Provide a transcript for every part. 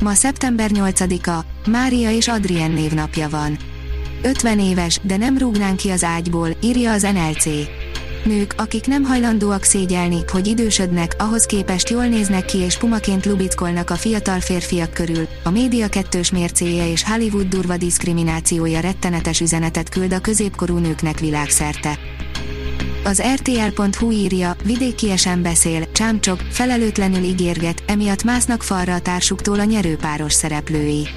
Ma szeptember 8-a, Mária és Adrien névnapja van. 50 éves, de nem rúgnánk ki az ágyból, írja az NLC. Nők, akik nem hajlandóak szégyelni, hogy idősödnek, ahhoz képest jól néznek ki és pumaként lubickolnak a fiatal férfiak körül, a média kettős mércéje és Hollywood durva diszkriminációja rettenetes üzenetet küld a középkorú nőknek világszerte. Az RTL.hu írja, vidékiesen beszél, csámcsok, felelőtlenül ígérget, emiatt másznak falra a társuktól a nyerőpáros szereplői.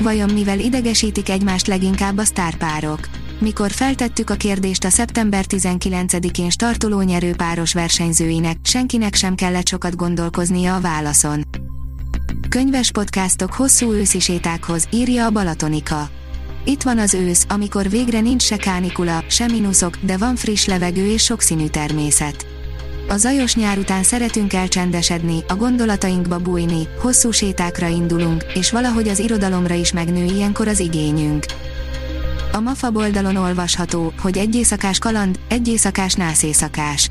Vajon mivel idegesítik egymást leginkább a sztárpárok? Mikor feltettük a kérdést a szeptember 19-én startoló nyerőpáros versenyzőinek, senkinek sem kellett sokat gondolkoznia a válaszon. Könyves podcastok hosszú őszi sétákhoz, írja a Balatonika. Itt van az ősz, amikor végre nincs se kánikula, se mínuszok, de van friss levegő és sokszínű természet. A zajos nyár után szeretünk elcsendesedni, a gondolatainkba bújni, hosszú sétákra indulunk, és valahogy az irodalomra is megnő ilyenkor az igényünk. A MAFA oldalon olvasható, hogy egy éjszakás kaland, egy éjszakás nászészakás.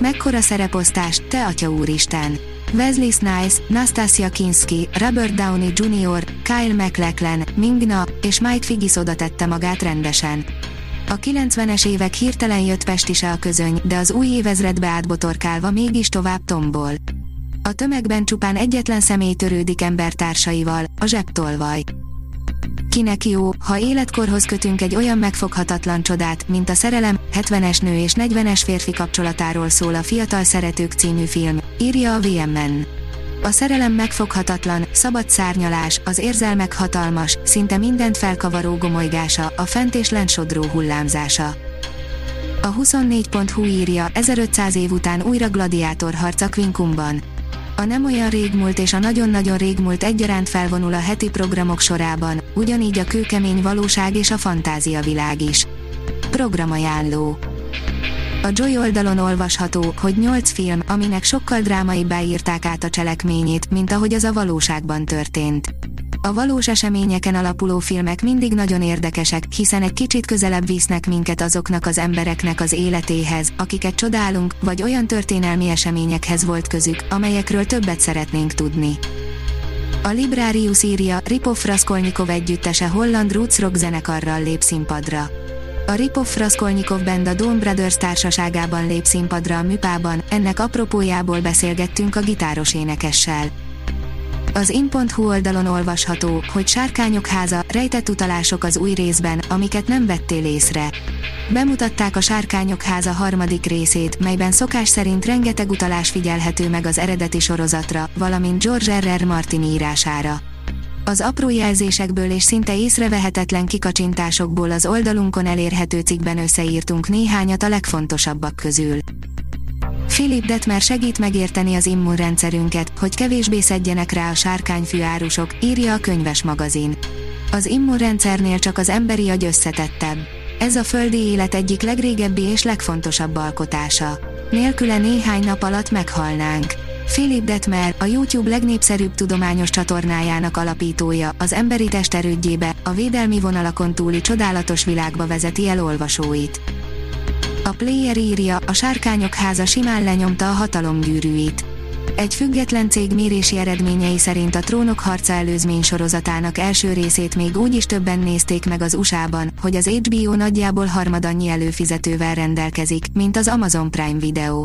Mekkora szereposztás, te atya úristen! Wesley Snipes, Nastasia Kinski, Robert Downey Jr., Kyle MacLachlan, Mingna és Mike Figgis oda tette magát rendesen. A 90-es évek hirtelen jött Pestise a közöny, de az új évezredbe átbotorkálva mégis tovább tombol. A tömegben csupán egyetlen személy törődik embertársaival, a zsebtolvaj. Kinek jó, ha életkorhoz kötünk egy olyan megfoghatatlan csodát, mint a Szerelem, 70-es nő és 40-es férfi kapcsolatáról szól a Fiatal Szeretők című film, írja a VMN. A szerelem megfoghatatlan, szabad szárnyalás, az érzelmek hatalmas, szinte mindent felkavaró gomolygása, a fent és lent sodró hullámzása. A 24.hu írja, 1500 év után újra gladiátor harc a Quincumban. A nem olyan régmúlt és a nagyon-nagyon régmúlt egyaránt felvonul a heti programok sorában, ugyanígy a kőkemény valóság és a fantázia világ is. Programajánló a Joy oldalon olvasható, hogy 8 film, aminek sokkal drámaibbá írták át a cselekményét, mint ahogy az a valóságban történt. A valós eseményeken alapuló filmek mindig nagyon érdekesek, hiszen egy kicsit közelebb visznek minket azoknak az embereknek az életéhez, akiket csodálunk, vagy olyan történelmi eseményekhez volt közük, amelyekről többet szeretnénk tudni. A Librarius írja, Ripoff Raskolnikov együttese holland roots rock zenekarral lép színpadra. A Ripoff Raskolnikov Band a Dawn Brothers társaságában lép színpadra a műpában, ennek apropójából beszélgettünk a gitáros énekessel. Az in.hu oldalon olvasható, hogy Sárkányok háza, rejtett utalások az új részben, amiket nem vettél észre. Bemutatták a Sárkányok háza harmadik részét, melyben szokás szerint rengeteg utalás figyelhető meg az eredeti sorozatra, valamint George R. R. Martin írására. Az apró jelzésekből és szinte észrevehetetlen kikacsintásokból az oldalunkon elérhető cikkben összeírtunk néhányat a legfontosabbak közül. Philip Detmer segít megérteni az immunrendszerünket, hogy kevésbé szedjenek rá a sárkányfű árusok, írja a könyves magazin. Az immunrendszernél csak az emberi agy összetettebb. Ez a földi élet egyik legrégebbi és legfontosabb alkotása. Nélküle néhány nap alatt meghalnánk. Philip Detmer, a YouTube legnépszerűbb tudományos csatornájának alapítója, az emberi test erődjébe, a védelmi vonalakon túli csodálatos világba vezeti el olvasóit. A Player írja, a sárkányok háza simán lenyomta a hatalomgyűrűit. Egy független cég mérési eredményei szerint a Trónok harca előzmény sorozatának első részét még úgy is többen nézték meg az USA-ban, hogy az HBO nagyjából harmadannyi előfizetővel rendelkezik, mint az Amazon Prime Video.